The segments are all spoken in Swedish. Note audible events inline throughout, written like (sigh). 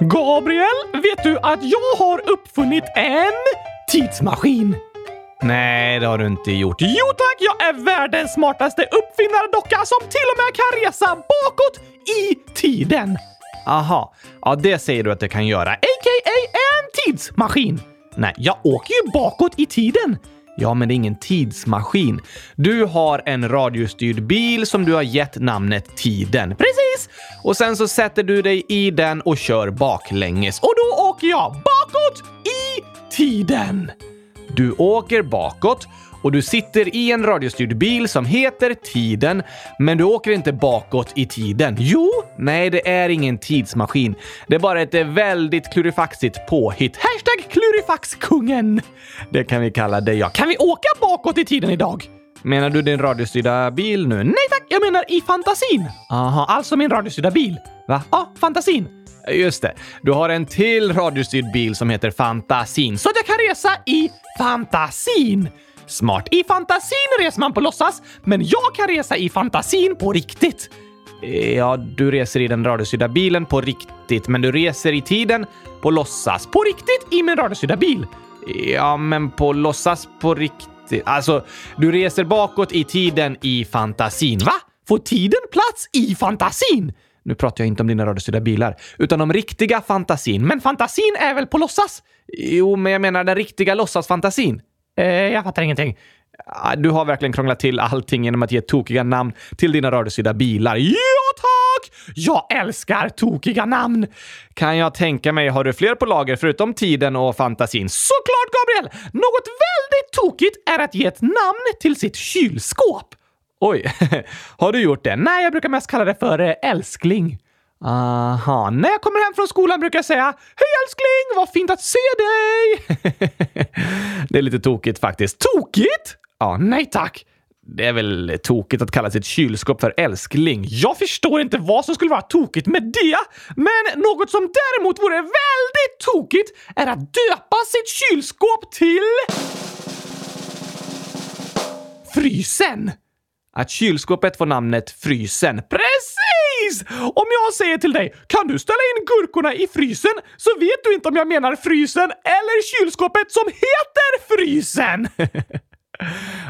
Gabriel, vet du att jag har uppfunnit en tidsmaskin? Nej, det har du inte gjort. Jo tack, jag är världens smartaste uppfinnardocka som till och med kan resa bakåt i tiden. Aha, ja det säger du att det kan göra. A.k.a. en tidsmaskin. Nej, jag åker ju bakåt i tiden. Ja, men det är ingen tidsmaskin. Du har en radiostyrd bil som du har gett namnet Tiden. Precis! Och sen så sätter du dig i den och kör baklänges. Och då åker jag bakåt i tiden. Du åker bakåt och du sitter i en radiostyrd bil som heter Tiden, men du åker inte bakåt i tiden. Jo, nej, det är ingen tidsmaskin. Det är bara ett väldigt klurifaxigt påhitt. Hashtag klurifaxkungen! Det kan vi kalla dig, ja. Kan vi åka bakåt i tiden idag? Menar du din radiostyrda bil nu? Nej tack, jag menar i fantasin. Aha, Alltså min radiostyrda bil. va? Ja, fantasin. Just det. Du har en till radiostyrd bil som heter Fantasin. Så att jag kan resa i fantasin. Smart. I fantasin reser man på låtsas, men jag kan resa i fantasin på riktigt. Ja, du reser i den radiostyrda bilen på riktigt, men du reser i tiden på låtsas. På riktigt i min radiostyrda bil. Ja, men på låtsas på riktigt. Alltså, du reser bakåt i tiden i fantasin. Va? Får tiden plats i fantasin? Nu pratar jag inte om dina radiostyrda bilar, utan om riktiga fantasin. Men fantasin är väl på låtsas? Jo, men jag menar den riktiga låtsasfantasin. Eh, jag fattar ingenting. Ah, du har verkligen krånglat till allting genom att ge tokiga namn till dina radiostyrda bilar. Ja tack! Jag älskar tokiga namn. Kan jag tänka mig, har du fler på lager förutom tiden och fantasin? Såklart Gabriel! Något väldigt tokigt är att ge ett namn till sitt kylskåp. Oj, (laughs) har du gjort det? Nej, jag brukar mest kalla det för eh, älskling. Aha, När jag kommer hem från skolan brukar jag säga Hej älskling, vad fint att se dig! (laughs) det är lite tokigt faktiskt. Tokigt? Ja, Nej tack. det är väl tokigt att kalla sitt kylskåp för älskling. Jag förstår inte vad som skulle vara tokigt med det, men något som däremot vore väldigt tokigt är att döpa sitt kylskåp till... Frysen! Att kylskåpet får namnet Frysen. Precis! Om jag säger till dig “Kan du ställa in gurkorna i frysen?” så vet du inte om jag menar frysen eller kylskåpet som heter Frysen! (laughs)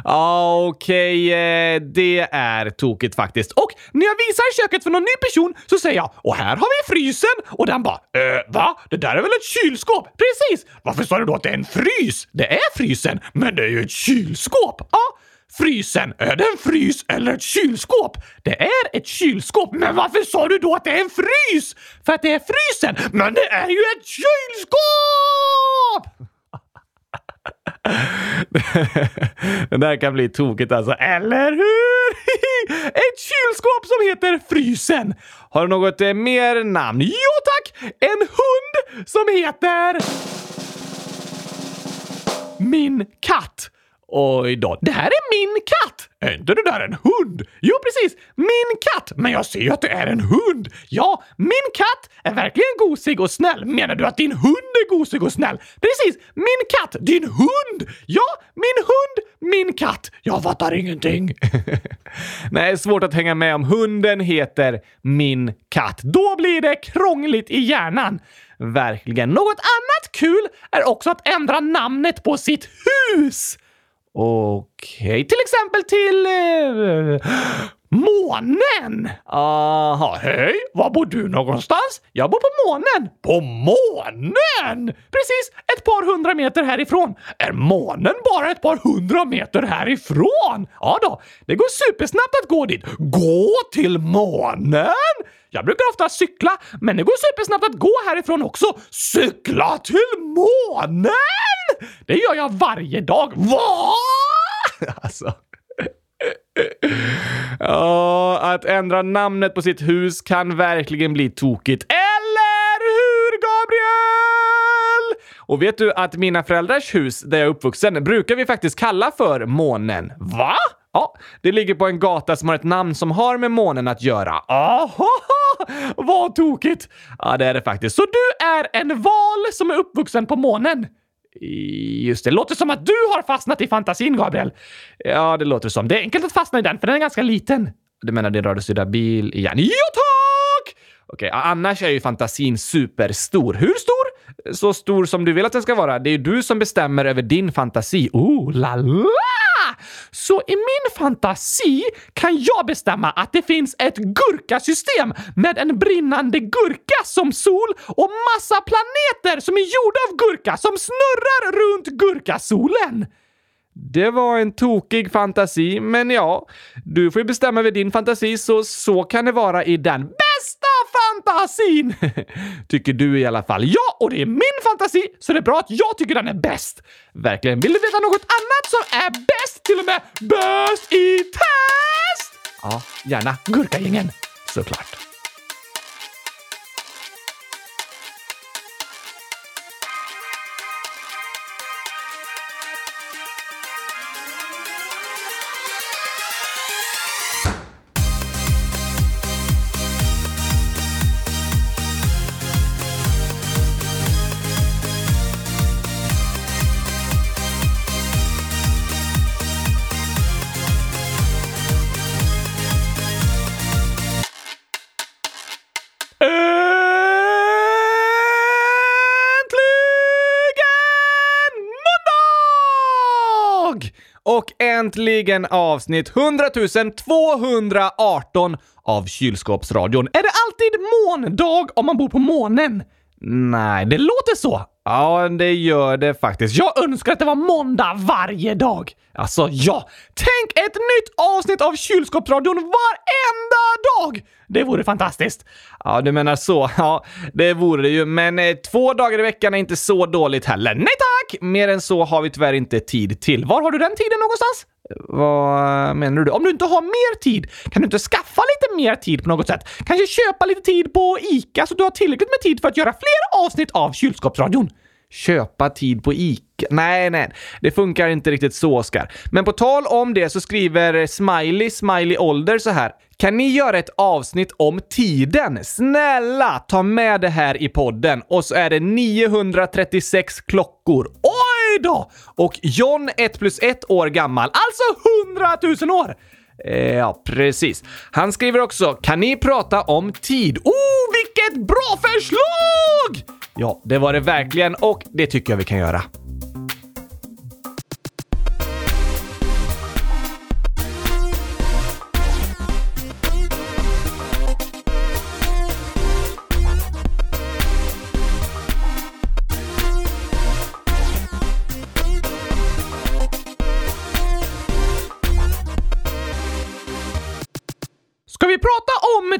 Ja, Okej, okay. det är tokigt faktiskt. Och när jag visar köket för någon ny person så säger jag “Och här har vi frysen” och den bara äh, “Va? Det där är väl ett kylskåp?” Precis! Varför sa du då att det är en frys? Det är frysen, men det är ju ett kylskåp! Ja, Frysen, är det en frys eller ett kylskåp? Det är ett kylskåp, men varför sa du då att det är en frys? För att det är frysen, men det är ju ett kylskåp! (laughs) Det där kan bli tokigt alltså. Eller hur? (laughs) Ett kylskåp som heter Frysen. Har du något eh, mer namn? Jo tack! En hund som heter... Min katt. Oj då. Det här är min katt! Är inte det där en hund? Jo, precis. Min katt. Men jag ser ju att det är en hund. Ja, min katt är verkligen gosig och snäll. Menar du att din hund är gosig och snäll? Precis. Min katt. Din hund. Ja, min hund. Min katt. Jag fattar ingenting. (laughs) Nej, svårt att hänga med om hunden heter min katt. Då blir det krångligt i hjärnan. Verkligen. Något annat kul är också att ändra namnet på sitt hus. Okej. Till exempel till... Eh, månen! Aha. Hej, var bor du någonstans? Jag bor på månen. På månen? Precis ett par hundra meter härifrån. Är månen bara ett par hundra meter härifrån? Ja då, det går supersnabbt att gå dit. Gå till månen? Jag brukar ofta cykla, men det går supersnabbt att gå härifrån också. Cykla till månen? Det gör jag varje dag. Va? (laughs) Alltså. Ja, att ändra namnet på sitt hus kan verkligen bli tokigt. Eller hur, Gabriel? Och vet du att mina föräldrars hus där jag är uppvuxen brukar vi faktiskt kalla för månen. Va? Ja, det ligger på en gata som har ett namn som har med månen att göra. Aha! Vad tokigt! Ja, det är det faktiskt. Så du är en val som är uppvuxen på månen? Just det, Låter som att du har fastnat i fantasin, Gabriel. Ja, det låter som. Det är enkelt att fastna i den, för den är ganska liten. Du menar din radiostyrda bil igen? Ja, tack! Okej, annars är ju fantasin superstor. Hur stor? Så stor som du vill att den ska vara. Det är ju du som bestämmer över din fantasi. Oh la la! Så i min fantasi kan jag bestämma att det finns ett gurkasystem med en brinnande gurka som sol och massa planeter som är gjorda av gurka som snurrar runt gurkasolen. Det var en tokig fantasi, men ja, du får ju bestämma över din fantasi, så så kan det vara i den fantasin! (laughs) tycker du i alla fall. Ja, och det är min fantasi, så det är bra att jag tycker den är bäst. Verkligen. Vill du veta något annat som är bäst, till och med bäst i test? Ja, gärna. Gurkagängen, såklart. Äntligen avsnitt 100 218 av Kylskåpsradion. Är det alltid måndag om man bor på månen? Nej, det låter så. Ja, det gör det faktiskt. Jag önskar att det var måndag varje dag. Alltså, ja. Tänk ett nytt avsnitt av Kylskåpsradion varenda dag! Det vore fantastiskt. Ja, du menar så. Ja, det vore det ju. Men eh, två dagar i veckan är inte så dåligt heller. Nej tack! Mer än så har vi tyvärr inte tid till. Var har du den tiden någonstans? Vad menar du? Om du inte har mer tid, kan du inte skaffa lite mer tid på något sätt? Kanske köpa lite tid på ICA så du har tillräckligt med tid för att göra fler avsnitt av Kylskåpsradion? Köpa tid på ICA? Nej, nej, det funkar inte riktigt så, Oskar. Men på tal om det så skriver Smiley, Smiley Ålder så här. Kan ni göra ett avsnitt om tiden? Snälla, ta med det här i podden. Och så är det 936 klockor. Oj idag. Och John 1 plus 1 år gammal, alltså 100 000 år! Eh, ja, precis. Han skriver också, kan ni prata om tid? Oh, vilket bra förslag! Ja, det var det verkligen och det tycker jag vi kan göra.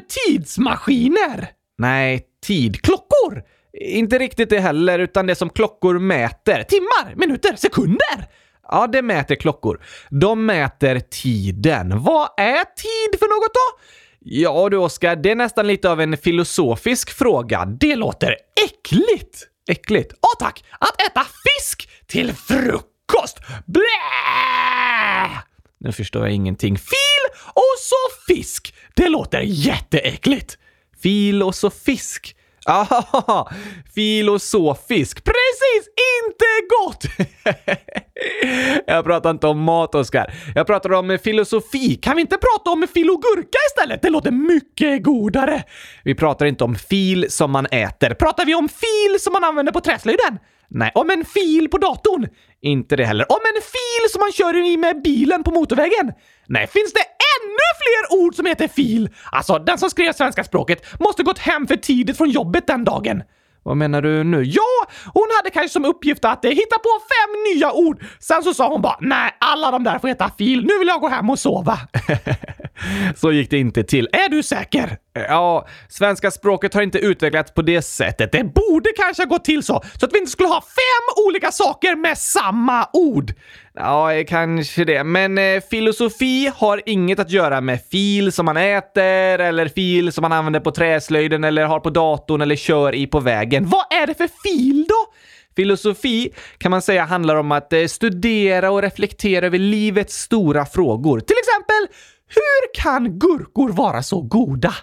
Tidsmaskiner? Nej, tidklockor. Inte riktigt det heller, utan det som klockor mäter. Timmar, minuter, sekunder! Ja, det mäter klockor. De mäter tiden. Vad är tid för något då? Ja du Oskar, det är nästan lite av en filosofisk fråga. Det låter äckligt! Äckligt? Ja tack! Att äta fisk till frukost! Blä! Nu förstår jag ingenting. Fil och så fisk! Det låter jätteäckligt! Fil och så fisk? (laughs) Ah, filosofisk. Precis! Inte gott! (laughs) jag pratar inte om mat, Oskar. Jag pratar om filosofi. Kan vi inte prata om filogurka istället? Det låter mycket godare. Vi pratar inte om fil som man äter. Pratar vi om fil som man använder på träslöjden? Nej. Om en fil på datorn? Inte det heller. Om en fil som man kör i med bilen på motorvägen? Nej. Finns det ännu fler ord som heter fil? Alltså, den som skrev svenska språket måste gått hem för tidigt från jobbet den dagen. Vad menar du nu? Ja, hon hade kanske som uppgift att eh, hitta på fem nya ord. Sen så sa hon bara nej, alla de där får heta fil. Nu vill jag gå hem och sova. (laughs) så gick det inte till. Är du säker? Ja, svenska språket har inte utvecklats på det sättet. Det borde kanske ha gått till så, så att vi inte skulle ha fem olika saker med samma ord. Ja, kanske det. Men eh, filosofi har inget att göra med fil som man äter eller fil som man använder på träslöjden eller har på datorn eller kör i på vägen. Vad är det för fil då? Filosofi kan man säga handlar om att eh, studera och reflektera över livets stora frågor. Till exempel, hur kan gurkor vara så goda?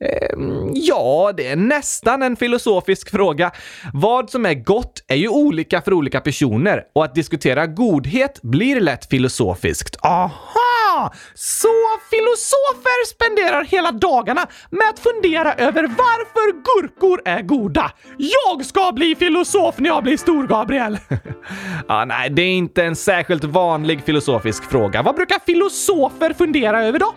Ehm, ja, det är nästan en filosofisk fråga. Vad som är gott är ju olika för olika personer och att diskutera godhet blir lätt filosofiskt. Aha! Aha! Så filosofer spenderar hela dagarna med att fundera över varför gurkor är goda. Jag ska bli filosof när jag blir stor, Gabriel! (laughs) ah, nej, det är inte en särskilt vanlig filosofisk fråga. Vad brukar filosofer fundera över då?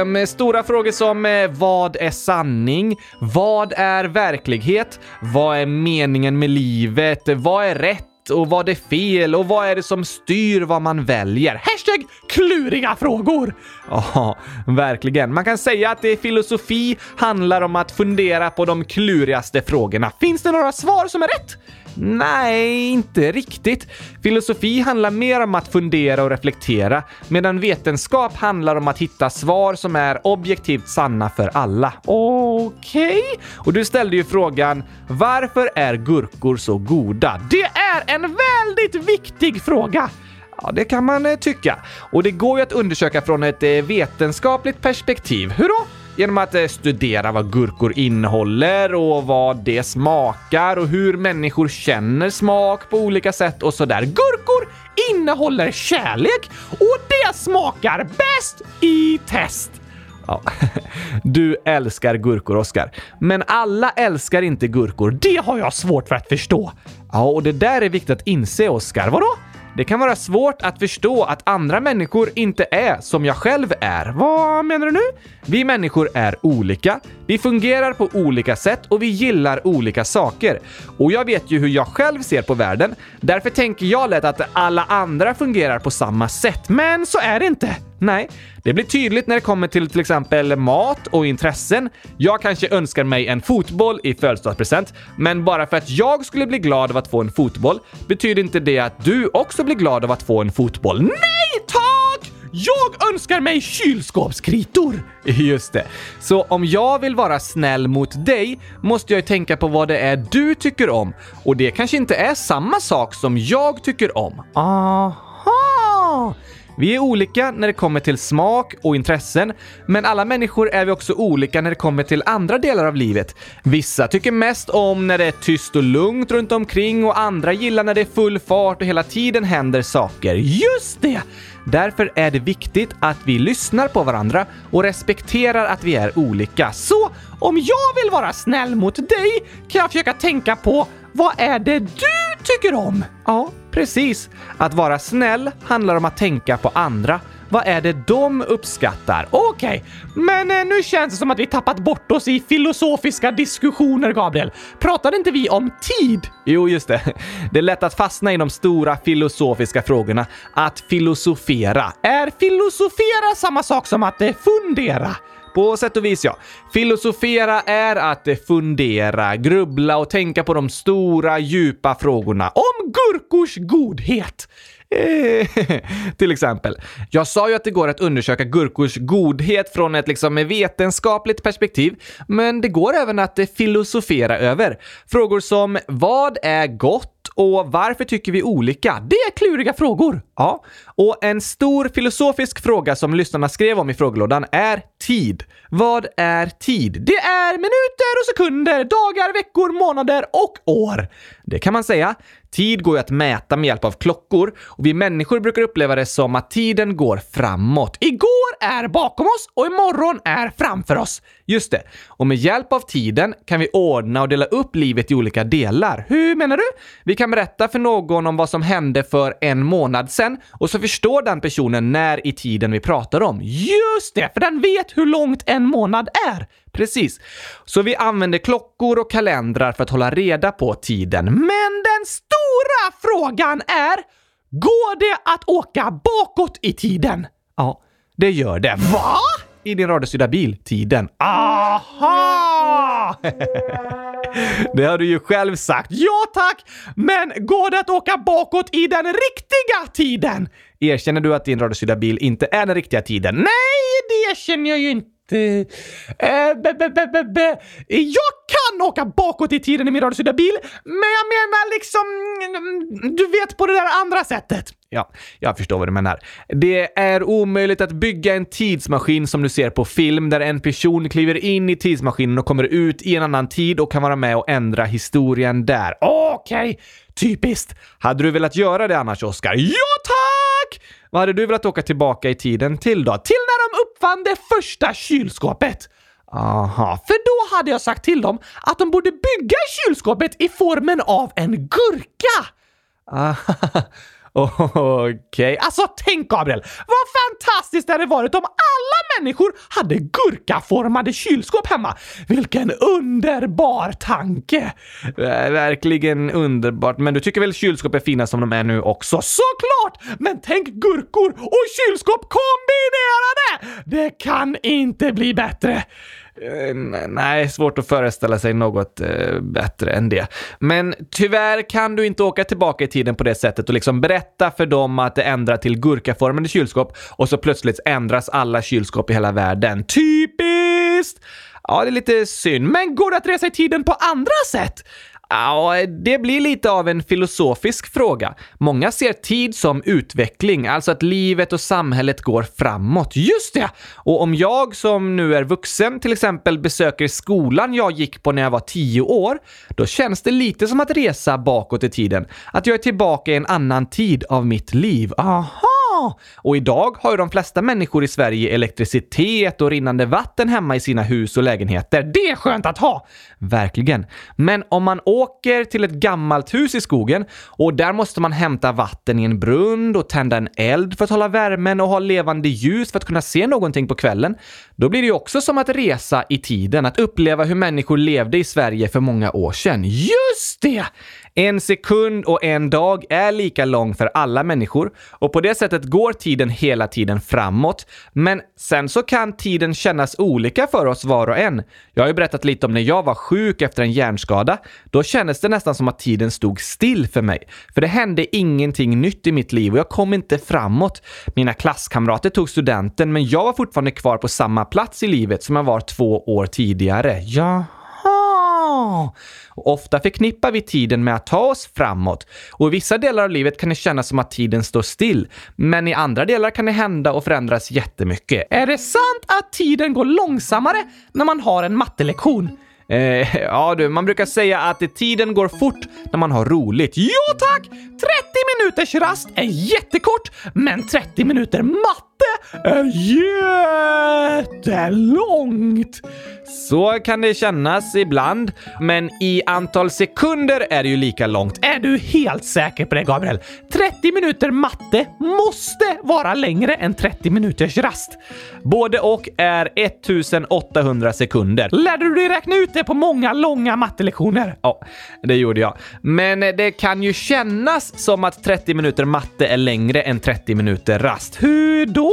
Um, stora frågor som eh, vad är sanning? Vad är verklighet? Vad är meningen med livet? Vad är rätt? Och vad är fel och vad är det som styr vad man väljer? Hashtag kluriga frågor! (laughs) Ja, verkligen. Man kan säga att det filosofi handlar om att fundera på de klurigaste frågorna. Finns det några svar som är rätt? Nej, inte riktigt. Filosofi handlar mer om att fundera och reflektera, medan vetenskap handlar om att hitta svar som är objektivt sanna för alla. Okej? Okay. Och du ställde ju frågan varför är gurkor så goda? Det är en väldigt viktig fråga! Ja, det kan man eh, tycka. Och det går ju att undersöka från ett eh, vetenskapligt perspektiv. Hur då? Genom att eh, studera vad gurkor innehåller och vad det smakar och hur människor känner smak på olika sätt och sådär. Gurkor innehåller kärlek och det smakar bäst i test! Ja. (laughs) Du älskar gurkor, Oskar. Men alla älskar inte gurkor. Det har jag svårt för att förstå. Ja, och det där är viktigt att inse, Oskar. Vadå? Det kan vara svårt att förstå att andra människor inte är som jag själv är. Vad menar du nu? Vi människor är olika, vi fungerar på olika sätt och vi gillar olika saker. Och jag vet ju hur jag själv ser på världen. Därför tänker jag lätt att alla andra fungerar på samma sätt. Men så är det inte. Nej, det blir tydligt när det kommer till till exempel mat och intressen. Jag kanske önskar mig en fotboll i födelsedagspresent, men bara för att jag skulle bli glad av att få en fotboll betyder inte det att du också blir glad av att få en fotboll. Nej tack! Jag önskar mig kylskåpskritor! (laughs) Just det. Så om jag vill vara snäll mot dig måste jag ju tänka på vad det är du tycker om. Och det kanske inte är samma sak som jag tycker om. Aha! Vi är olika när det kommer till smak och intressen, men alla människor är vi också olika när det kommer till andra delar av livet. Vissa tycker mest om när det är tyst och lugnt runt omkring och andra gillar när det är full fart och hela tiden händer saker. Just det! Därför är det viktigt att vi lyssnar på varandra och respekterar att vi är olika. Så om jag vill vara snäll mot dig kan jag försöka tänka på vad är det du tycker om? Ja, precis. Att vara snäll handlar om att tänka på andra. Vad är det de uppskattar? Okej, okay. men eh, nu känns det som att vi tappat bort oss i filosofiska diskussioner, Gabriel. Pratade inte vi om tid? Jo, just det. (laughs) Det är lätt att fastna i de stora filosofiska frågorna. Att filosofera. Är filosofera samma sak som att eh, fundera? På sätt och vis ja. Filosofera är att fundera, grubbla och tänka på de stora, djupa frågorna om gurkors godhet. Eh, (laughs) till exempel. Jag sa ju att det går att undersöka gurkors godhet från ett liksom vetenskapligt perspektiv, men det går även att filosofera över. Frågor som vad är gott? Och varför tycker vi olika? Det är kluriga frågor. Ja, och en stor filosofisk fråga som lyssnarna skrev om i frågelådan är tid. Vad är tid? Det är minuter och sekunder, dagar, veckor, månader och år. Det kan man säga. Tid går ju att mäta med hjälp av klockor och vi människor brukar uppleva det som att tiden går framåt. Igår är bakom oss och imorgon är framför oss. Just det. Och med hjälp av tiden kan vi ordna och dela upp livet i olika delar. Hur menar du? Vi kan berätta för någon om vad som hände för en månad sedan och så förstår den personen när i tiden vi pratar om. Just det, för den vet hur långt en månad är. Precis. Så vi använder klockor och kalendrar för att hålla reda på tiden. Men den stora frågan är, går det att åka bakåt i tiden? Ja, det gör det. Va? I din radiostyrda bil, tiden. Aha! (laughs) Det har du ju själv sagt. Ja tack! Men går det att åka bakåt i den riktiga tiden? Erkänner du att din radiostyrda bil inte är den riktiga tiden? Nej, det erkänner jag ju inte. Eh, eh be, be, be, be, Jag kan åka bakåt i tiden i min radiostyrda bil, men jag menar liksom... Mm, du vet, på det där andra sättet. Ja, jag förstår vad du menar. Det är omöjligt att bygga en tidsmaskin som du ser på film där en person kliver in i tidsmaskinen och kommer ut i en annan tid och kan vara med och ändra historien där. Okej, okay. typiskt. Hade du velat göra det annars, Oskar? Ja! Vad hade du velat åka tillbaka i tiden till då? Till när de uppfann det första kylskåpet. Aha. För då hade jag sagt till dem att de borde bygga kylskåpet i formen av en gurka. Aha. (laughs) Okej. Okay. Alltså tänk Gabriel, vad fantastiskt det hade varit om alla människor hade gurkaformade kylskåp hemma. Vilken underbar tanke! Verkligen underbart. Men du tycker väl kylskåp är fina som de är nu också? Såklart! Men tänk gurkor och kylskåp kombinerade! Det kan inte bli bättre. Eh, nej, svårt att föreställa sig något eh, bättre än det. Men tyvärr kan du inte åka tillbaka i tiden på det sättet och liksom berätta för dem att det ändrar till gurkaformade kylskåp och så plötsligt ändras alla kylskåp i hela världen. Typiskt! Ja, det är lite synd. Men går det att resa i tiden på andra sätt? Ja, det blir lite av en filosofisk fråga. Många ser tid som utveckling, alltså att livet och samhället går framåt. Just det! Och om jag som nu är vuxen till exempel besöker skolan jag gick på när jag var tio år, då känns det lite som att resa bakåt i tiden. Att jag är tillbaka i en annan tid av mitt liv. Aha! Och idag har ju de flesta människor i Sverige elektricitet och rinnande vatten hemma i sina hus och lägenheter. Det är skönt att ha! Verkligen. Men om man åker till ett gammalt hus i skogen och där måste man hämta vatten i en brunn och tända en eld för att hålla värmen och ha levande ljus för att kunna se någonting på kvällen. Då blir det ju också som att resa i tiden, att uppleva hur människor levde i Sverige för många år sedan. Just det! En sekund och en dag är lika lång för alla människor och på det sättet går tiden hela tiden framåt. Men sen så kan tiden kännas olika för oss var och en. Jag har ju berättat lite om när jag var sjuk efter en hjärnskada. Då kändes det nästan som att tiden stod still för mig. För det hände ingenting nytt i mitt liv och jag kom inte framåt. Mina klasskamrater tog studenten men jag var fortfarande kvar på samma plats i livet som jag var två år tidigare. Jaha. Och ofta förknippar vi tiden med att ta oss framåt. Och i vissa delar av livet kan det kännas som att tiden står still. Men i andra delar kan det hända och förändras jättemycket. Är det sant att tiden går långsammare när man har en mattelektion? Eh, ja du, man brukar säga att tiden går fort när man har roligt. Ja tack! 30 minuters rast är jättekort, men 30 minuter matte är jättelångt! Så kan det kännas ibland, men i antal sekunder är det ju lika långt. Är du helt säker på det, Gabriel? 30 minuter matte måste vara längre än 30 minuters rast. Både och är 1800 sekunder. Lärde du dig räkna ut det på många långa mattelektioner? Ja, det gjorde jag. Men det kan ju kännas som att 30 minuter matte är längre än 30 minuter rast. Hur då?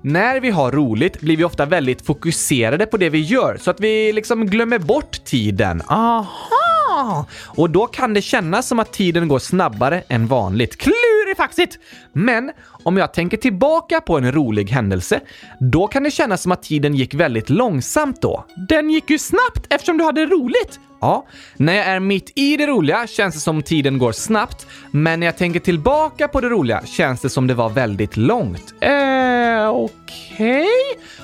När vi har roligt blir vi ofta väldigt fokuserade på det vi gör så att vi liksom glömmer bort tiden. Aha! Och då kan det kännas som att tiden går snabbare än vanligt. Klurifaxigt! Men om jag tänker tillbaka på en rolig händelse, då kan det kännas som att tiden gick väldigt långsamt då. Den gick ju snabbt eftersom du hade roligt. Ja, när jag är mitt i det roliga känns det som tiden går snabbt, men när jag tänker tillbaka på det roliga känns det som det var väldigt långt. Eh, okej? Okay.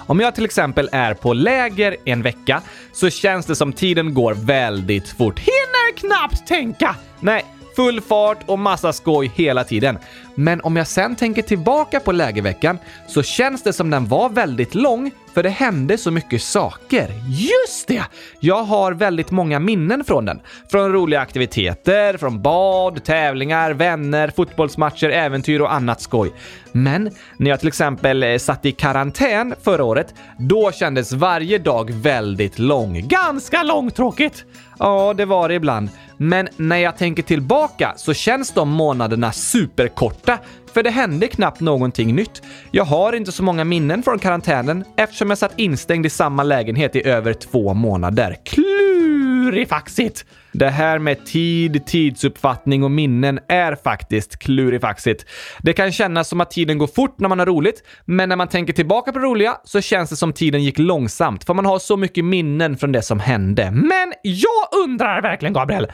Om jag till exempel är på läger en vecka så känns det som tiden går väldigt fort. Hinner knappt tänka! Nej, full fart och massa skoj hela tiden. Men om jag sen tänker tillbaka på lägerveckan så känns det som den var väldigt lång för det hände så mycket saker. Just det! Jag har väldigt många minnen från den. Från roliga aktiviteter, från bad, tävlingar, vänner, fotbollsmatcher, äventyr och annat skoj. Men när jag till exempel eh, satt i karantän förra året, då kändes varje dag väldigt lång. Ganska långtråkigt! Ja, det var det ibland. Men när jag tänker tillbaka så känns de månaderna superkorta, för det hände knappt någonting nytt. Jag har inte så många minnen från karantänen eftersom jag satt instängd i samma lägenhet i över två månader. Klurifaxigt! Det här med tid, tidsuppfattning och minnen är faktiskt klurifaxigt. Det kan kännas som att tiden går fort när man har roligt, men när man tänker tillbaka på det roliga så känns det som tiden gick långsamt för man har så mycket minnen från det som hände. Men jag undrar verkligen, Gabriel,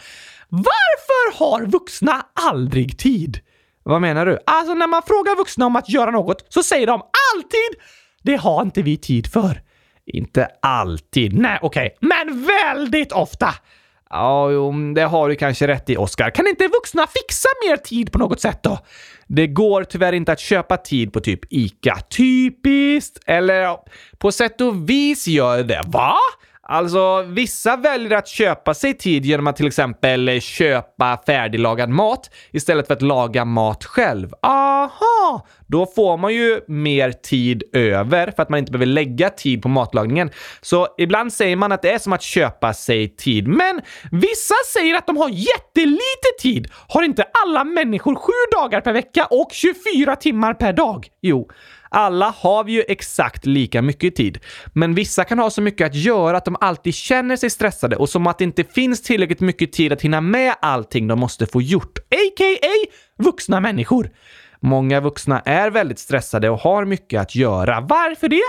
varför har vuxna aldrig tid? Vad menar du? Alltså när man frågar vuxna om att göra något så säger de alltid “Det har inte vi tid för”. Inte alltid. Nej, okej. Okay. Men väldigt ofta! Ja, jo, mm, det har du kanske rätt i, Oscar. Kan inte vuxna fixa mer tid på något sätt då? Det går tyvärr inte att köpa tid på typ ICA. Typiskt. Eller ja, på sätt och vis gör det. Va? Alltså, vissa väljer att köpa sig tid genom att till exempel köpa färdiglagad mat istället för att laga mat själv. Aha! Då får man ju mer tid över för att man inte behöver lägga tid på matlagningen. Så ibland säger man att det är som att köpa sig tid. Men vissa säger att de har jättelite tid. Har inte alla människor sju dagar per vecka och 24 timmar per dag? Jo, alla har vi ju exakt lika mycket tid. Men vissa kan ha så mycket att göra att de alltid känner sig stressade och som att det inte finns tillräckligt mycket tid att hinna med allting de måste få gjort. A.k.a. vuxna människor. Många vuxna är väldigt stressade och har mycket att göra. Varför det?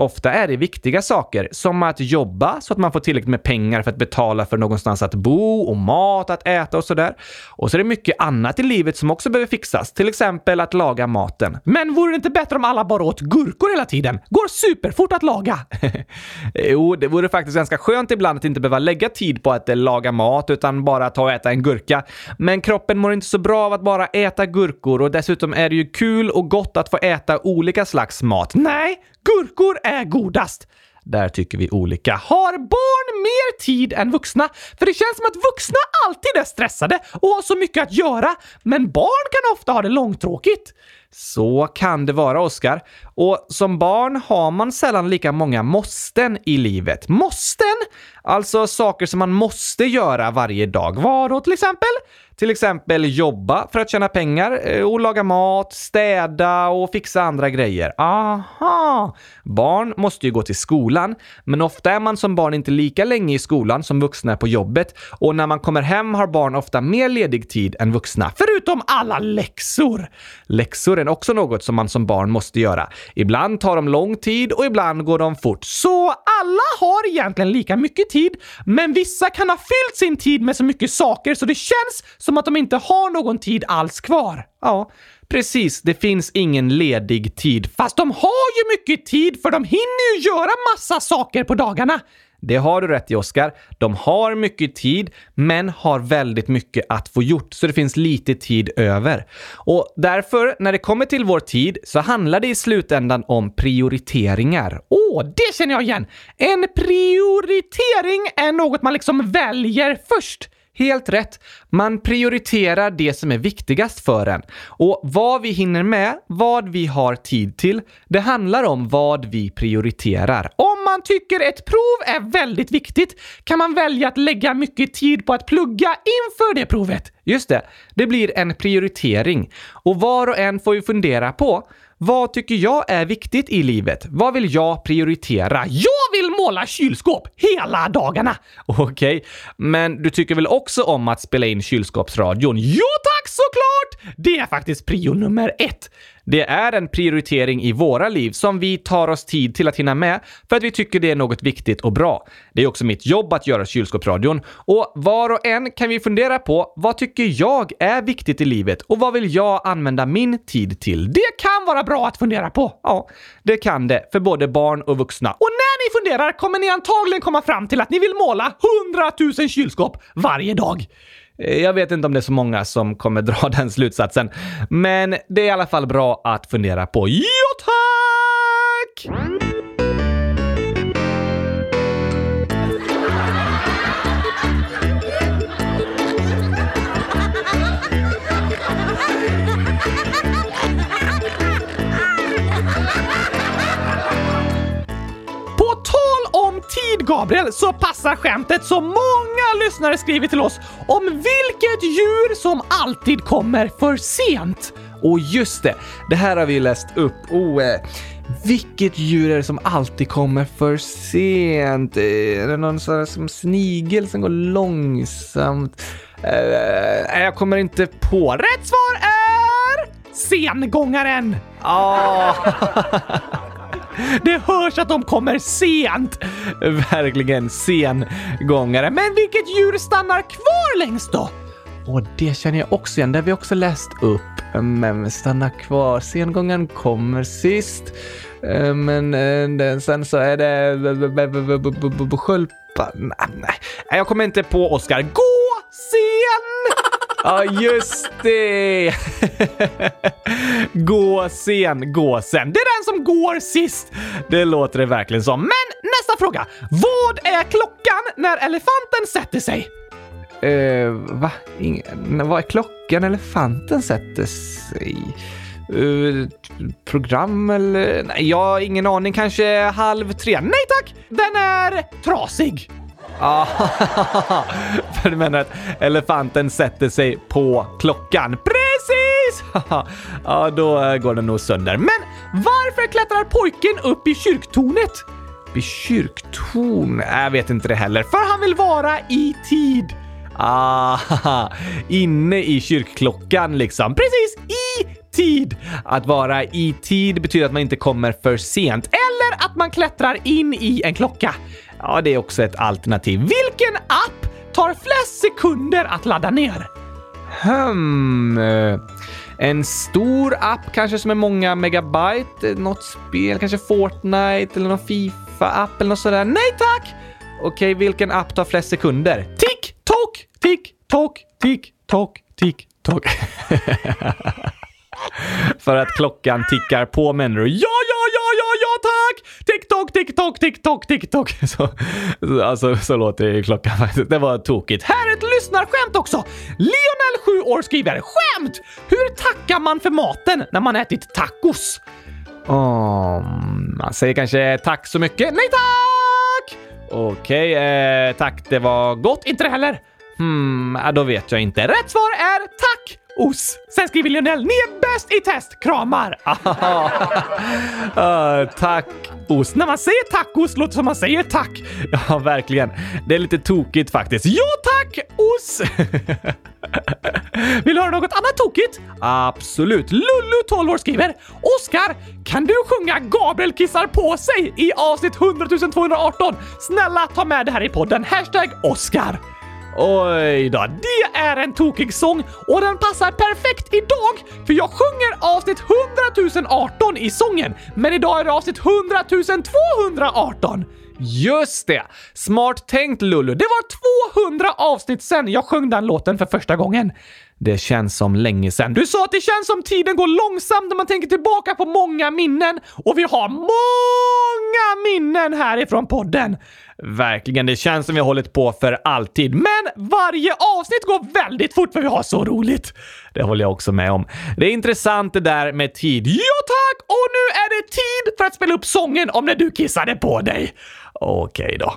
Ofta är det viktiga saker, som att jobba så att man får tillräckligt med pengar för att betala för någonstans att bo och mat att äta och sådär. Och så är det mycket annat i livet som också behöver fixas, till exempel att laga maten. Men vore det inte bättre om alla bara åt gurkor hela tiden? Går superfort att laga. (laughs) jo, det vore faktiskt ganska skönt ibland att inte behöva lägga tid på att eh, laga mat utan bara ta och äta en gurka. Men kroppen mår inte så bra av att bara äta gurkor och dessutom är det ju kul och gott att få äta olika slags mat. Nej, Gurkor är godast. Där tycker vi olika. Har barn mer tid än vuxna? För det känns som att vuxna alltid är stressade och har så mycket att göra, men barn kan ofta ha det långtråkigt. Så kan det vara, Oskar. Och som barn har man sällan lika många måsten i livet. Måsten? Alltså saker som man måste göra varje dag. Vad då till exempel? Till exempel jobba för att tjäna pengar eh, och laga mat, städa och fixa andra grejer. Aha! Barn måste ju gå till skolan, men ofta är man som barn inte lika länge i skolan som vuxna är på jobbet och när man kommer hem har barn ofta mer ledig tid än vuxna. Förutom alla läxor! Läxor är också något som man som barn måste göra. Ibland tar de lång tid och ibland går de fort. Så alla har egentligen lika mycket tid, men vissa kan ha fyllt sin tid med så mycket saker så det känns som att de inte har någon tid alls kvar. Ja, precis. Det finns ingen ledig tid. Fast de har ju mycket tid för de hinner ju göra massa saker på dagarna. Det har du rätt i, Oskar. De har mycket tid, men har väldigt mycket att få gjort, så det finns lite tid över. Och därför, när det kommer till vår tid, så handlar det i slutändan om prioriteringar. Åh, oh, det känner jag igen! En prioritering är något man liksom väljer först. Helt rätt. Man prioriterar det som är viktigast för en. Och vad vi hinner med, vad vi har tid till, det handlar om vad vi prioriterar. Om man tycker ett prov är väldigt viktigt kan man välja att lägga mycket tid på att plugga inför det provet. Just det. Det blir en prioritering. Och var och en får ju fundera på vad tycker jag är viktigt i livet? Vad vill jag prioritera? Jag vill måla kylskåp hela dagarna! Okej, okay. men du tycker väl också om att spela in kylskåpsradion? Jo tack såklart! Det är faktiskt prio nummer ett. Det är en prioritering i våra liv som vi tar oss tid till att hinna med för att vi tycker det är något viktigt och bra. Det är också mitt jobb att göra kylskåpsradion och var och en kan vi fundera på vad tycker jag är viktigt i livet och vad vill jag använda min tid till? Det kan vara bra att fundera på. Ja, det kan det för både barn och vuxna. Och ni funderar kommer ni antagligen komma fram till att ni vill måla 100 000 kylskåp varje dag. Eh, jag vet inte om det är så många som kommer dra (laughs) den slutsatsen, men det är i alla fall bra att fundera på. Jo tack! Gabriel, så passar skämtet som många lyssnare skriver till oss om vilket djur som alltid kommer för sent. Och just det, det här har vi läst upp. Oh, eh, vilket djur är det som alltid kommer för sent? Eh, är det någon sån som snigel som går långsamt? Eh, jag kommer inte på. Rätt svar är sengångaren! Oh. (laughs) Det hörs att de kommer sent! Verkligen sengångare. Men vilket djur stannar kvar längst då? Och det känner jag också igen. Det har vi också läst upp. Men stanna kvar. Sengångaren kommer sist. Eh, men eh, sen så är det sköldpaddan. Nej, jag kommer inte på Oscar. Gå se Ja, just det! (laughs) gå sen, gå sen. Det är den som går sist. Det låter det verkligen som. Men nästa fråga. Vad är klockan när elefanten sätter sig? Uh, va? Ingen, vad är klockan elefanten sätter sig? Uh, program eller? Nej, jag har ingen aning. Kanske halv tre? Nej tack! Den är trasig. Ja, (laughs) för du menar att elefanten sätter sig på klockan. Precis! (laughs) ja, då eh, går den nog sönder. Men varför klättrar pojken upp i kyrktornet? I kyrktorn? Jag vet inte det heller. För han vill vara i tid. Ah, (laughs) inne i kyrkklockan liksom. Precis, i tid. Att vara i tid betyder att man inte kommer för sent eller att man klättrar in i en klocka. Ja, det är också ett alternativ. Vilken app tar flest sekunder att ladda ner? Hmm. En stor app kanske som är många megabyte. Något spel, kanske Fortnite eller någon Fifa-app eller något sådär. Nej tack! Okej, vilken app tar flest sekunder? Tick, tock, tick, tock, tick, tock, tick, tock. (laughs) För att klockan tickar på menar du? Ja, ja, ja, ja, ja tack! Tick-tock, tick-tock, tick-tock, tick-tock. (laughs) Så, alltså, så låter det i klockan faktiskt. Det var tokigt. Här är ett lyssnarskämt också! Lionel, 7 år, skriver skämt! Hur tackar man för maten när man ätit tacos? Oh, man säger kanske tack så mycket. Nej tack! Okej, okay, eh, tack det var gott. Inte det heller. Hmm, då vet jag inte. Rätt svar är tack! Os. Sen skriver Lionel, ni är bäst i test! Kramar! uh, (laughs) tack os. När man säger tacos låter som man säger tack. Ja, verkligen. Det är lite tokigt faktiskt. Ja tack os! (laughs) Vill du höra något annat tokigt? Absolut. Lullu, 12 år, skriver Oskar, kan du sjunga Gabriel kissar på sig i avsnitt 100 218? Snälla ta med det här i podden. Hashtag Oskar. Oj då, det är en tokig sång och den passar perfekt idag för jag sjunger avsnitt 100 018 i sången, men idag är det avsnitt 100 218. Just det! Smart tänkt Lulu. Det var 200 avsnitt sen jag sjöng den låten för första gången. Det känns som länge sen. Du sa att det känns som tiden går långsamt när man tänker tillbaka på många minnen och vi har många minnen härifrån podden. Verkligen, det känns som vi har hållit på för alltid. Men varje avsnitt går väldigt fort för vi har så roligt. Det håller jag också med om. Det är intressant det där med tid. Ja tack! Och nu är det tid för att spela upp sången om när du kissade på dig. Okej okay, då.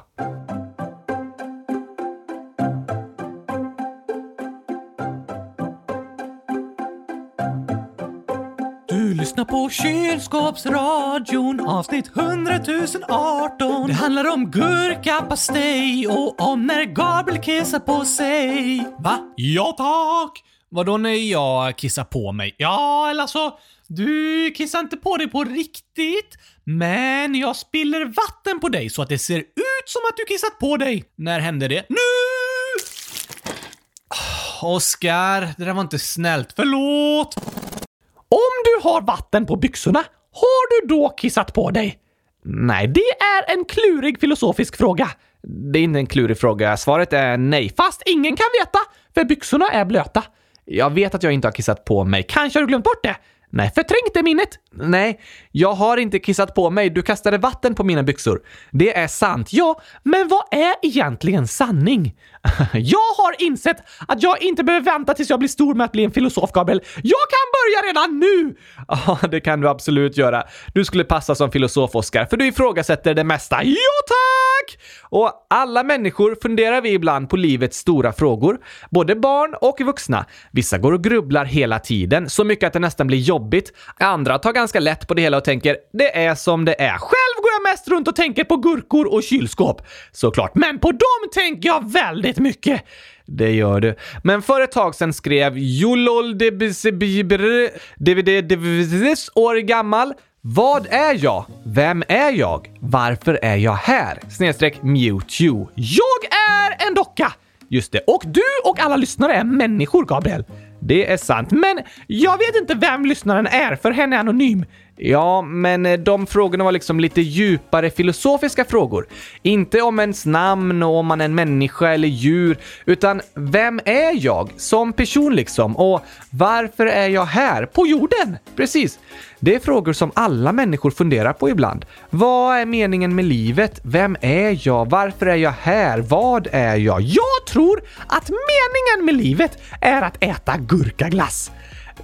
Lyssnar på Kylskåpsradion avsnitt 100 018. Det handlar om gurkapastej och om när Gabriel kissar på sig. Va? Ja tack! Vadå när jag kissar på mig? Ja, eller alltså, du kissar inte på dig på riktigt, men jag spiller vatten på dig så att det ser ut som att du kissat på dig. När hände det? Nu! Oskar, det där var inte snällt. Förlåt! Om du har vatten på byxorna, har du då kissat på dig? Nej, det är en klurig filosofisk fråga. Det är inte en klurig fråga. Svaret är nej, fast ingen kan veta, för byxorna är blöta. Jag vet att jag inte har kissat på mig. Kanske har du glömt bort det? Nej, förträngt det minnet. Nej, jag har inte kissat på mig. Du kastade vatten på mina byxor. Det är sant. Ja, men vad är egentligen sanning? (laughs) jag har insett att jag inte behöver vänta tills jag blir stor med att bli en filosof, Gabriel. Jag kan börja redan nu! (laughs) Ja, det kan du absolut göra. Du skulle passa som filosof, Oskar, för du ifrågasätter det mesta. Ja, tack! Och alla människor funderar vi ibland på livets stora frågor. Både barn och vuxna. Vissa går och grubblar hela tiden, så mycket att det nästan blir jobbigt. Andra tar ganska lätt på det hela och tänker “det är som det är”. Själv går jag mest runt och tänker på gurkor och kylskåp. Såklart, men på dem tänker jag väldigt mycket. Det gör du. Men för ett tag sedan skrev Jolol år gammal vad är jag? Vem är jag? Varför är jag här? Snedstreck Mewtwo. Jag är en docka! Just det. Och du och alla lyssnare är människor, Gabriel. Det är sant, men jag vet inte vem lyssnaren är för hen är anonym. Ja, men eh, de frågorna var liksom lite djupare filosofiska frågor. Inte om ens namn och om man är en människa eller djur, utan vem är jag som person liksom? Och varför är jag här på jorden? Precis. Det är frågor som alla människor funderar på ibland. Vad är meningen med livet? Vem är jag? Varför är jag här? Vad är jag? Jag tror att meningen med livet är att äta gurkaglass.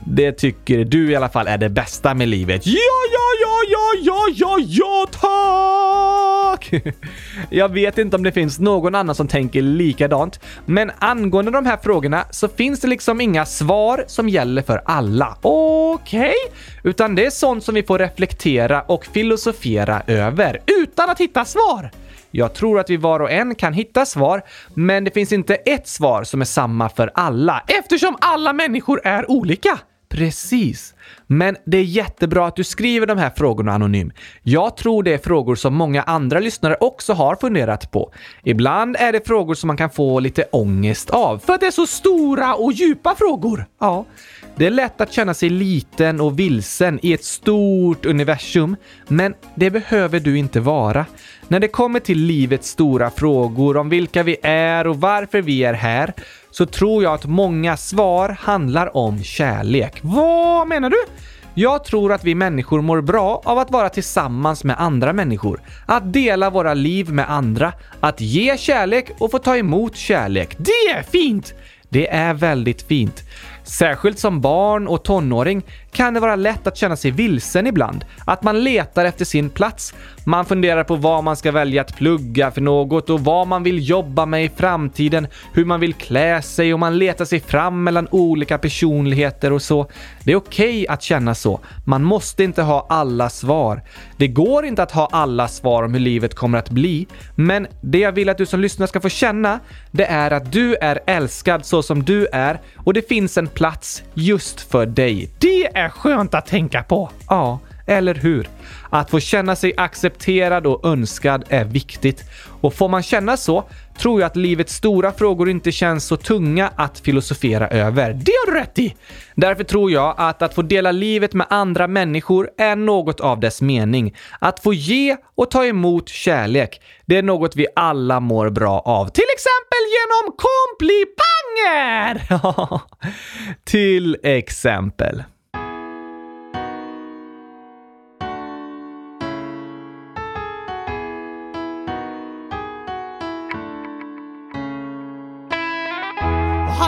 Det tycker du i alla fall är det bästa med livet. Ja, ja, ja, ja, ja, ja, ja, tack! (laughs) Jag vet inte om det finns någon annan som tänker likadant, men angående de här frågorna så finns det liksom inga svar som gäller för alla. Okej, okay. utan det är sånt som vi får reflektera och filosofera över utan att hitta svar. Jag tror att vi var och en kan hitta svar, men det finns inte ett svar som är samma för alla eftersom alla människor är olika. Precis. Men det är jättebra att du skriver de här frågorna anonym. Jag tror det är frågor som många andra lyssnare också har funderat på. Ibland är det frågor som man kan få lite ångest av, för att det är så stora och djupa frågor. Ja, det är lätt att känna sig liten och vilsen i ett stort universum, men det behöver du inte vara. När det kommer till livets stora frågor om vilka vi är och varför vi är här, så tror jag att många svar handlar om kärlek. Vad menar du? Jag tror att vi människor mår bra av att vara tillsammans med andra människor. Att dela våra liv med andra, att ge kärlek och få ta emot kärlek. Det är fint! Det är väldigt fint. Särskilt som barn och tonåring kan det vara lätt att känna sig vilsen ibland. Att man letar efter sin plats. Man funderar på vad man ska välja att plugga för något och vad man vill jobba med i framtiden, hur man vill klä sig och man letar sig fram mellan olika personligheter och så. Det är okej okay att känna så. Man måste inte ha alla svar. Det går inte att ha alla svar om hur livet kommer att bli, men det jag vill att du som lyssnar ska få känna, det är att du är älskad så som du är och det finns en plats just för dig. Det är skönt att tänka på. Ja, eller hur? Att få känna sig accepterad och önskad är viktigt. Och får man känna så tror jag att livets stora frågor inte känns så tunga att filosofera över. Det har du rätt i! Därför tror jag att att få dela livet med andra människor är något av dess mening. Att få ge och ta emot kärlek, det är något vi alla mår bra av. Till exempel genom komplipanger! (laughs) Ja, till exempel.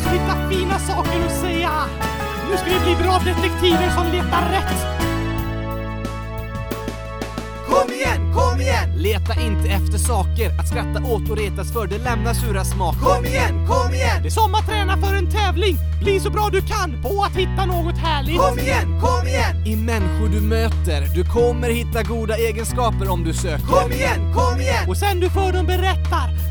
dags att hitta fina saker att säga. Nu ska vi bli bra detektiver som letar rätt. Kom igen, kom igen! Leta inte efter saker att skratta åt och retas för, det lämnar sura smaker. Kom igen, kom igen! Det är som att träna för en tävling. Bli så bra du kan på att hitta något härligt. Kom igen, kom igen! I människor du möter, du kommer hitta goda egenskaper om du söker. Kom igen, kom igen! Och sen du för dem berättar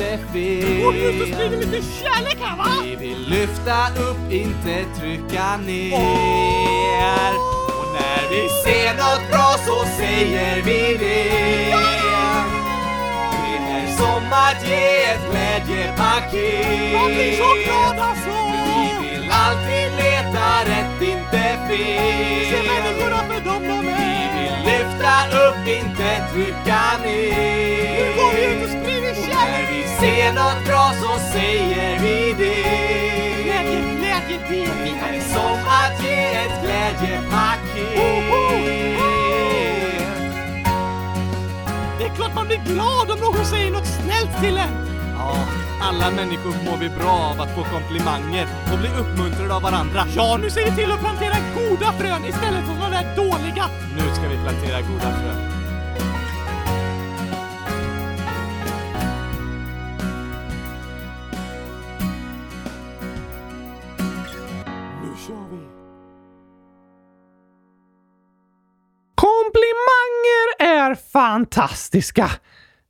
inte fel. Gå ut och sprida lite kärlek här va? Vi vill lyfta upp, inte trycka ner. Och när vi ser något bra så säger vi det. ge ett glädjepaket. Man blir så glad alltså! Vi vill alltid leta rätt, inte fel. Se människorna för dem de Vi är! vill lyfta upp, inte trycka ner. Nu går vi ut och ser något bra så säger vi det. Glädje, glädje, det är Det är som att ge ett glädjepaket. Det är klart man blir glad om någon säger något snällt till en! Ja, alla människor mår vi bra av att få komplimanger och bli uppmuntrade av varandra. Ja, nu ser vi till att plantera goda frön istället för de där dåliga! Nu ska vi plantera goda frön. Komplimanger är fantastiska!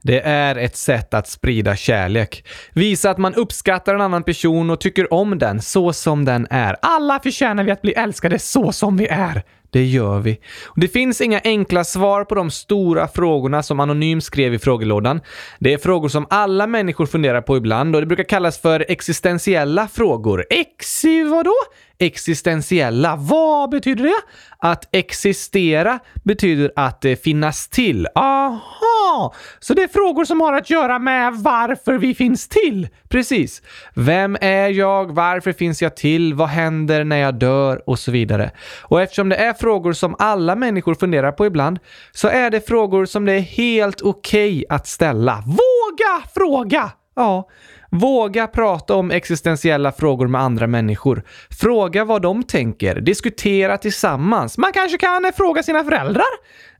Det är ett sätt att sprida kärlek. Visa att man uppskattar en annan person och tycker om den så som den är. Alla förtjänar vi att bli älskade så som vi är. Det gör vi. Och det finns inga enkla svar på de stora frågorna som Anonym skrev i frågelådan. Det är frågor som alla människor funderar på ibland och det brukar kallas för existentiella frågor. Exi vadå? Existentiella. Vad betyder det? Att existera betyder att eh, finnas till. Aha! Så det är frågor som har att göra med varför vi finns till. Precis. Vem är jag? Varför finns jag till? Vad händer när jag dör? Och så vidare. Och eftersom det är frågor som alla människor funderar på ibland så är det frågor som det är helt okej att ställa. Våga fråga! Ja, våga prata om existentiella frågor med andra människor. Fråga vad de tänker. Diskutera tillsammans. Man kanske kan eh, fråga sina föräldrar?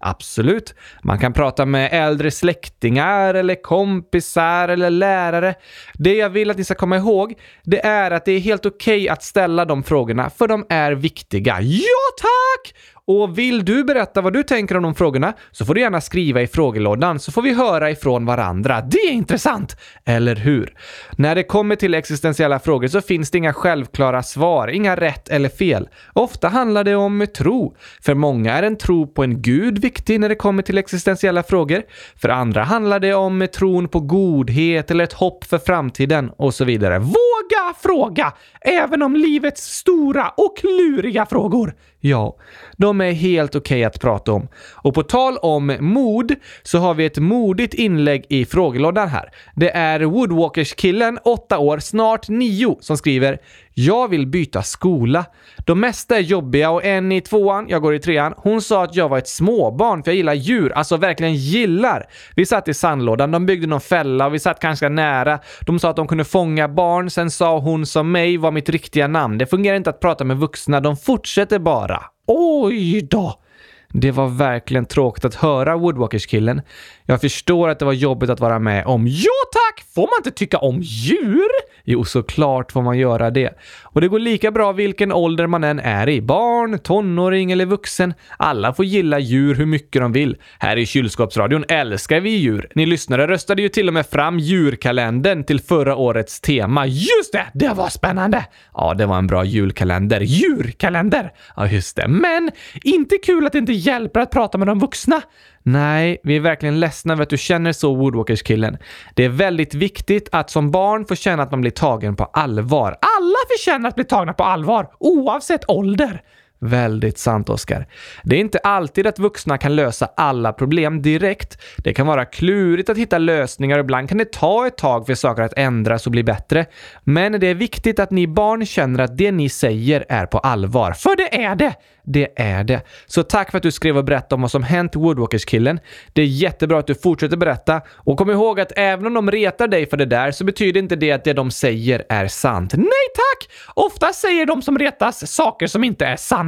Absolut. Man kan prata med äldre släktingar eller kompisar eller lärare. Det jag vill att ni ska komma ihåg, det är att det är helt okej att ställa de frågorna, för de är viktiga. Ja, tack! Och vill du berätta vad du tänker om de frågorna så får du gärna skriva i frågelådan så får vi höra ifrån varandra. Det är intressant! Eller hur? När det kommer till existentiella frågor så finns det inga självklara svar, inga rätt eller fel. Ofta handlar det om tro. För många är en tro på en gud viktig när det kommer till existentiella frågor. För andra handlar det om tron på godhet eller ett hopp för framtiden och så vidare. Våga fråga! Även om livets stora och kluriga frågor. Ja, de är helt okej att prata om. Och på tal om mod så har vi ett modigt inlägg i frågelådan här. Det är Woodwalkers-killen, 8 år, snart 9, som skriver “Jag vill byta skola. De mesta är jobbiga och en i tvåan, jag går i trean, hon sa att jag var ett småbarn för jag gillar djur, alltså verkligen gillar. Vi satt i sandlådan, de byggde någon fälla och vi satt ganska nära. De sa att de kunde fånga barn, sen sa hon som mig var mitt riktiga namn. Det fungerar inte att prata med vuxna, de fortsätter bara. Oj då! Det var verkligen tråkigt att höra Woodwalkers-killen. Jag förstår att det var jobbigt att vara med om. Ja tack! Får man inte tycka om djur? Jo, såklart får man göra det. Och det går lika bra vilken ålder man än är i. Barn, tonåring eller vuxen. Alla får gilla djur hur mycket de vill. Här i Kylskåpsradion älskar vi djur. Ni lyssnare röstade ju till och med fram djurkalendern till förra årets tema. Just det! Det var spännande! Ja, det var en bra julkalender. Djurkalender! Ja, just det. Men inte kul att det inte hjälper att prata med de vuxna. Nej, vi är verkligen ledsna över att du känner så, Woodwalkers-killen. Det är väldigt viktigt viktigt att som barn få känna att man blir tagen på allvar. Alla förtjänar att bli tagna på allvar, oavsett ålder. Väldigt sant, Oskar. Det är inte alltid att vuxna kan lösa alla problem direkt. Det kan vara klurigt att hitta lösningar och ibland kan det ta ett tag för saker att ändras och bli bättre. Men det är viktigt att ni barn känner att det ni säger är på allvar. För det är det! Det är det. Så tack för att du skrev och berättade om vad som hänt Woodwalkers-killen. Det är jättebra att du fortsätter berätta. Och kom ihåg att även om de retar dig för det där så betyder inte det att det de säger är sant. Nej tack! Ofta säger de som retas saker som inte är sanna.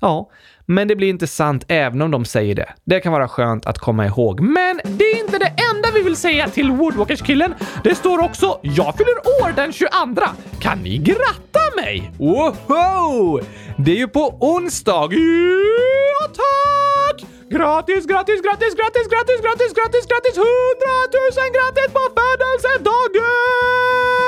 Ja, men det blir inte sant även om de säger det. Det kan vara skönt att komma ihåg. Men det är inte det enda vi vill säga till Woodwalkers-killen. Det står också “Jag fyller år den 22. Kan ni gratta mig?” Woho! Det är ju på onsdag. Ja, tack! Gratis, gratis, gratis, gratis, gratis, gratis, gratis, gratis! Hundratusen grattis på födelsedagen!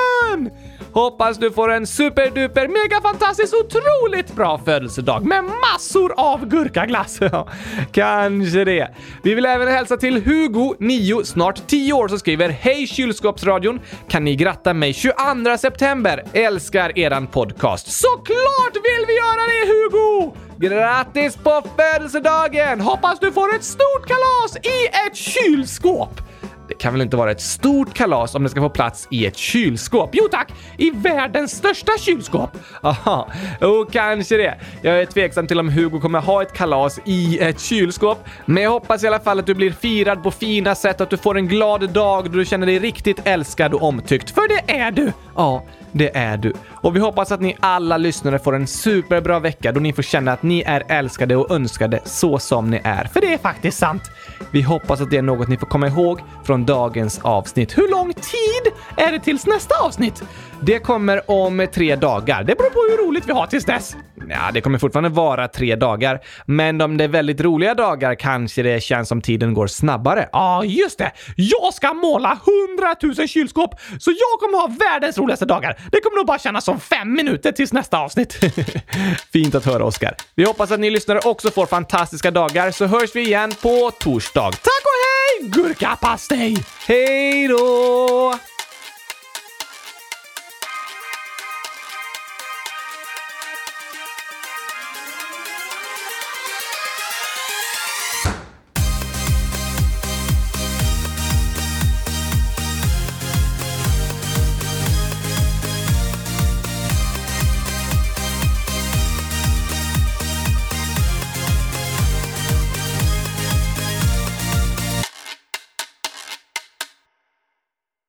Hoppas du får en superduper mega fantastisk otroligt bra födelsedag med massor av gurkaglass. (laughs) Ja, Kanske det. Vi vill även hälsa till Hugo, 9, snart 10 år, som skriver Hej kylskåpsradion! Kan ni gratta mig 22 september? Älskar eran podcast. Såklart vill vi göra det Hugo! Grattis på födelsedagen! Hoppas du får ett stort kalas i ett kylskåp! Det kan väl inte vara ett stort kalas om det ska få plats i ett kylskåp? Jo tack! I världens största kylskåp! (laughs) Aha, och kanske det. Jag är tveksam till om Hugo kommer ha ett kalas i ett kylskåp, men jag hoppas i alla fall att du blir firad på fina sätt, att du får en glad dag då du känner dig riktigt älskad och omtyckt. För det är du! Ja, det är du. Och vi hoppas att ni alla lyssnare får en superbra vecka då ni får känna att ni är älskade och önskade så som ni är. För det är faktiskt sant. Vi hoppas att det är något ni får komma ihåg från från dagens avsnitt. Hur lång tid är det tills nästa avsnitt? Det kommer om tre dagar. Det beror på hur roligt vi har tills dess. Ja, det kommer fortfarande vara tre dagar, men om det är väldigt roliga dagar kanske det känns som tiden går snabbare. Ja, just det! Jag ska måla hundratusen kylskåp, så jag kommer ha världens roligaste dagar. Det kommer nog bara kännas som fem minuter tills nästa avsnitt. (laughs) Fint att höra, Oskar. Vi hoppas att ni lyssnare också får fantastiska dagar, så hörs vi igen på torsdag. Tack och hej, gurkapastej! Hej då!